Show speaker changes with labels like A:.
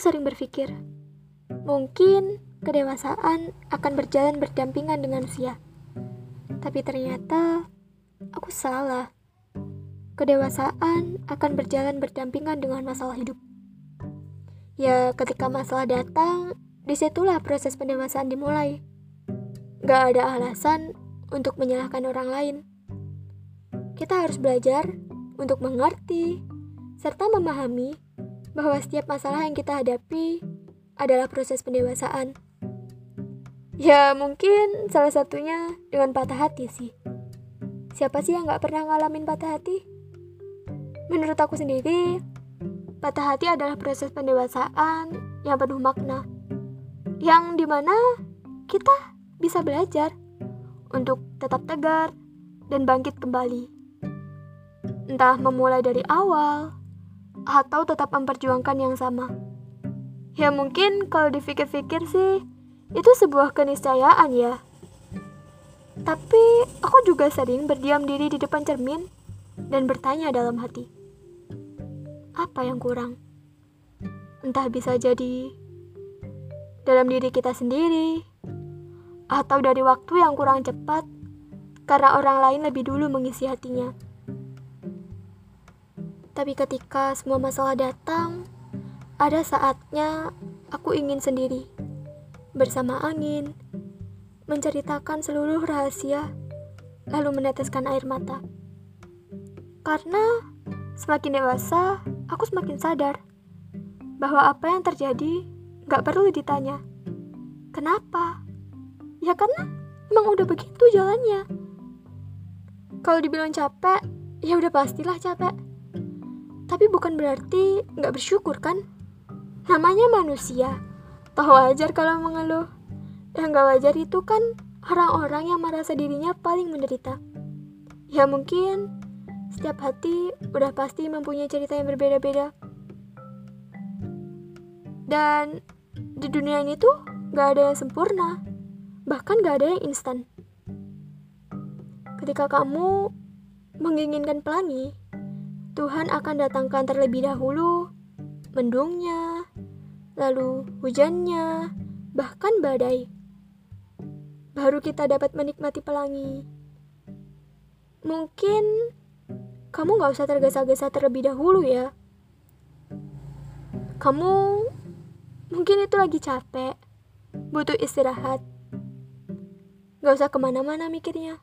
A: sering berpikir, mungkin kedewasaan akan berjalan berdampingan dengan usia. Tapi ternyata aku salah. Kedewasaan akan berjalan berdampingan dengan masalah hidup. Ya, ketika masalah datang, di situlah proses pendewasaan dimulai. Gak ada alasan untuk menyalahkan orang lain. Kita harus belajar untuk mengerti serta memahami bahwa setiap masalah yang kita hadapi adalah proses pendewasaan. Ya mungkin salah satunya dengan patah hati sih. Siapa sih yang gak pernah ngalamin patah hati? Menurut aku sendiri, patah hati adalah proses pendewasaan yang penuh makna. Yang di mana kita bisa belajar untuk tetap tegar dan bangkit kembali. Entah memulai dari awal, atau tetap memperjuangkan yang sama. Ya mungkin kalau dipikir-pikir sih, itu sebuah keniscayaan ya. Tapi aku juga sering berdiam diri di depan cermin dan bertanya dalam hati. Apa yang kurang? Entah bisa jadi dalam diri kita sendiri, atau dari waktu yang kurang cepat karena orang lain lebih dulu mengisi hatinya. Tapi ketika semua masalah datang, ada saatnya aku ingin sendiri, bersama angin, menceritakan seluruh rahasia, lalu meneteskan air mata. Karena semakin dewasa, aku semakin sadar bahwa apa yang terjadi gak perlu ditanya. Kenapa? Ya karena emang udah begitu jalannya. Kalau dibilang capek, ya udah pastilah capek. Tapi bukan berarti nggak bersyukur kan? Namanya manusia. Tahu wajar kalau mengeluh. Yang nggak wajar itu kan orang-orang yang merasa dirinya paling menderita. Ya mungkin setiap hati udah pasti mempunyai cerita yang berbeda-beda. Dan di dunia ini tuh gak ada yang sempurna. Bahkan gak ada yang instan. Ketika kamu menginginkan pelangi, Tuhan akan datangkan terlebih dahulu mendungnya, lalu hujannya, bahkan badai. Baru kita dapat menikmati pelangi. Mungkin kamu gak usah tergesa-gesa terlebih dahulu ya. Kamu mungkin itu lagi capek, butuh istirahat. Gak usah ke mana-mana mikirnya.